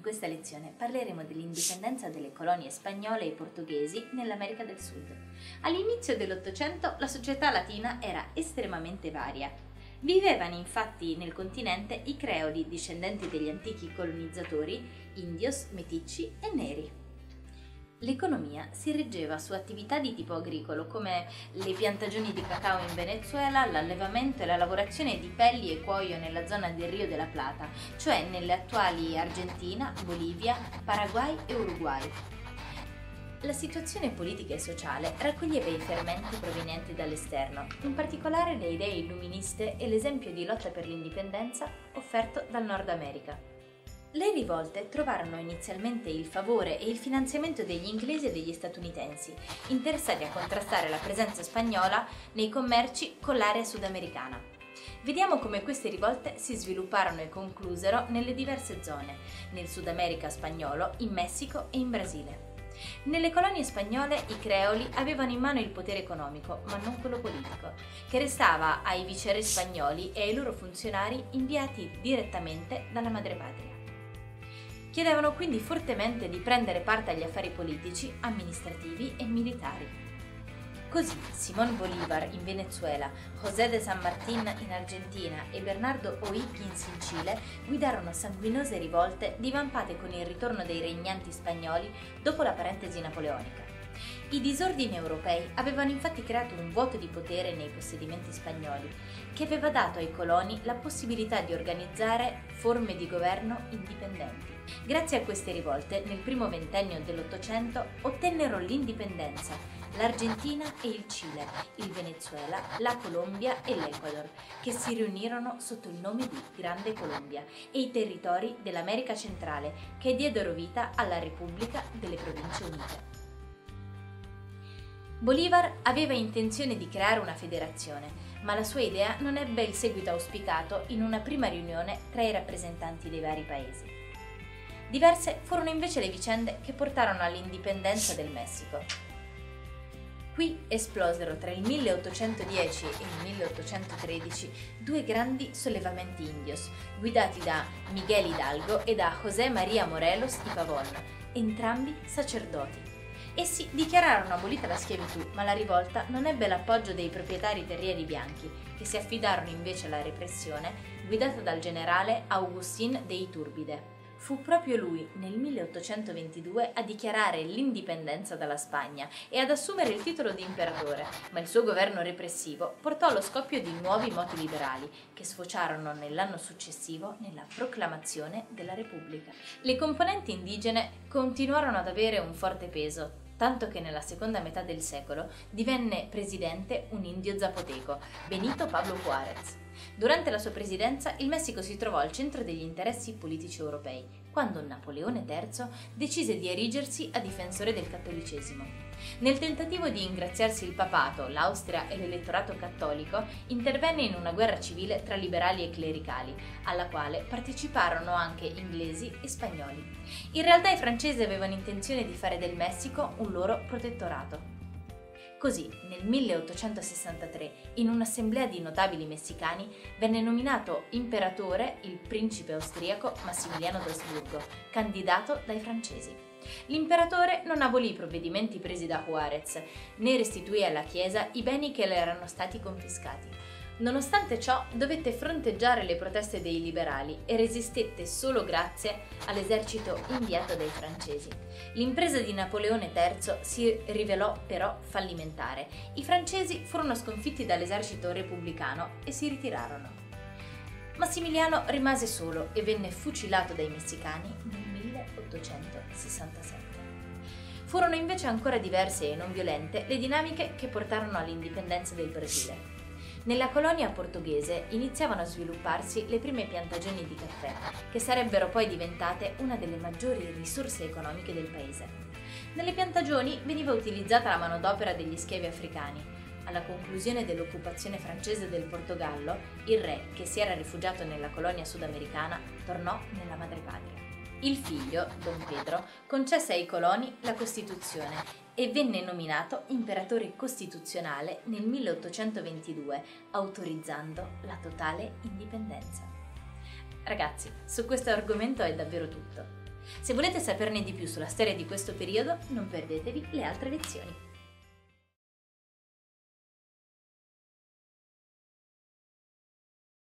questa lezione parleremo dell'indipendenza delle colonie spagnole e portoghesi nell'America del Sud. All'inizio dell'Ottocento la società latina era estremamente varia. Vivevano infatti nel continente i creoli discendenti degli antichi colonizzatori, indios, meticci e neri. L'economia si reggeva su attività di tipo agricolo come le piantagioni di cacao in Venezuela, l'allevamento e la lavorazione di pelli e cuoio nella zona del Rio della Plata, cioè nelle attuali Argentina, Bolivia, Paraguay e Uruguay. La situazione politica e sociale raccoglieva i fermenti provenienti dall'esterno, in particolare le idee illuministe e l'esempio di lotta per l'indipendenza offerto dal Nord America. Le rivolte trovarono inizialmente il favore e il finanziamento degli inglesi e degli statunitensi, interessati a contrastare la presenza spagnola nei commerci con l'area sudamericana. Vediamo come queste rivolte si svilupparono e conclusero nelle diverse zone, nel Sud America spagnolo, in Messico e in Brasile. Nelle colonie spagnole i creoli avevano in mano il potere economico, ma non quello politico, che restava ai viceré spagnoli e ai loro funzionari inviati direttamente dalla madrepatria. Chiedevano quindi fortemente di prendere parte agli affari politici, amministrativi e militari. Così Simón Bolívar in Venezuela, José de San Martín in Argentina e Bernardo O'Higgins in Cile guidarono sanguinose rivolte divampate con il ritorno dei regnanti spagnoli dopo la parentesi napoleonica. I disordini europei avevano infatti creato un vuoto di potere nei possedimenti spagnoli, che aveva dato ai coloni la possibilità di organizzare forme di governo indipendenti. Grazie a queste rivolte, nel primo ventennio dell'Ottocento ottennero l'indipendenza l'Argentina e il Cile, il Venezuela, la Colombia e l'Ecuador, che si riunirono sotto il nome di Grande Colombia, e i territori dell'America centrale, che diedero vita alla Repubblica delle Province Unite. Bolivar aveva intenzione di creare una federazione, ma la sua idea non ebbe il seguito auspicato in una prima riunione tra i rappresentanti dei vari paesi. Diverse furono invece le vicende che portarono all'indipendenza del Messico. Qui esplosero tra il 1810 e il 1813 due grandi sollevamenti indios, guidati da Miguel Hidalgo e da José María Morelos y Pavón, entrambi sacerdoti. Essi dichiararono abolita la schiavitù, ma la rivolta non ebbe l'appoggio dei proprietari terrieri bianchi, che si affidarono invece alla repressione, guidata dal generale Augustin de Iturbide. Fu proprio lui, nel 1822, a dichiarare l'indipendenza dalla Spagna e ad assumere il titolo di imperatore, ma il suo governo repressivo portò allo scoppio di nuovi moti liberali, che sfociarono nell'anno successivo nella proclamazione della Repubblica. Le componenti indigene continuarono ad avere un forte peso, tanto che nella seconda metà del secolo divenne presidente un indio zapoteco, Benito Pablo Juárez. Durante la sua presidenza il Messico si trovò al centro degli interessi politici europei, quando Napoleone III decise di erigersi a difensore del cattolicesimo. Nel tentativo di ingraziarsi il papato, l'Austria e l'elettorato cattolico intervenne in una guerra civile tra liberali e clericali, alla quale parteciparono anche inglesi e spagnoli. In realtà i francesi avevano intenzione di fare del Messico un loro protettorato. Così, nel 1863, in un'assemblea di notabili messicani, venne nominato imperatore il principe austriaco Massimiliano d'Asburgo, candidato dai francesi. L'imperatore non abolì i provvedimenti presi da Juarez, né restituì alla Chiesa i beni che le erano stati confiscati. Nonostante ciò, dovette fronteggiare le proteste dei liberali e resistette solo grazie all'esercito inviato dai francesi. L'impresa di Napoleone III si rivelò però fallimentare. I francesi furono sconfitti dall'esercito repubblicano e si ritirarono. Massimiliano rimase solo e venne fucilato dai messicani nel 1867. Furono invece ancora diverse e non violente le dinamiche che portarono all'indipendenza del Brasile. Nella colonia portoghese iniziavano a svilupparsi le prime piantagioni di caffè, che sarebbero poi diventate una delle maggiori risorse economiche del paese. Nelle piantagioni veniva utilizzata la manodopera degli schiavi africani. Alla conclusione dell'occupazione francese del Portogallo, il re, che si era rifugiato nella colonia sudamericana, tornò nella madrepatria. Il figlio, Don Pedro, concesse ai coloni la Costituzione e venne nominato imperatore costituzionale nel 1822, autorizzando la totale indipendenza. Ragazzi, su questo argomento è davvero tutto. Se volete saperne di più sulla storia di questo periodo, non perdetevi le altre lezioni.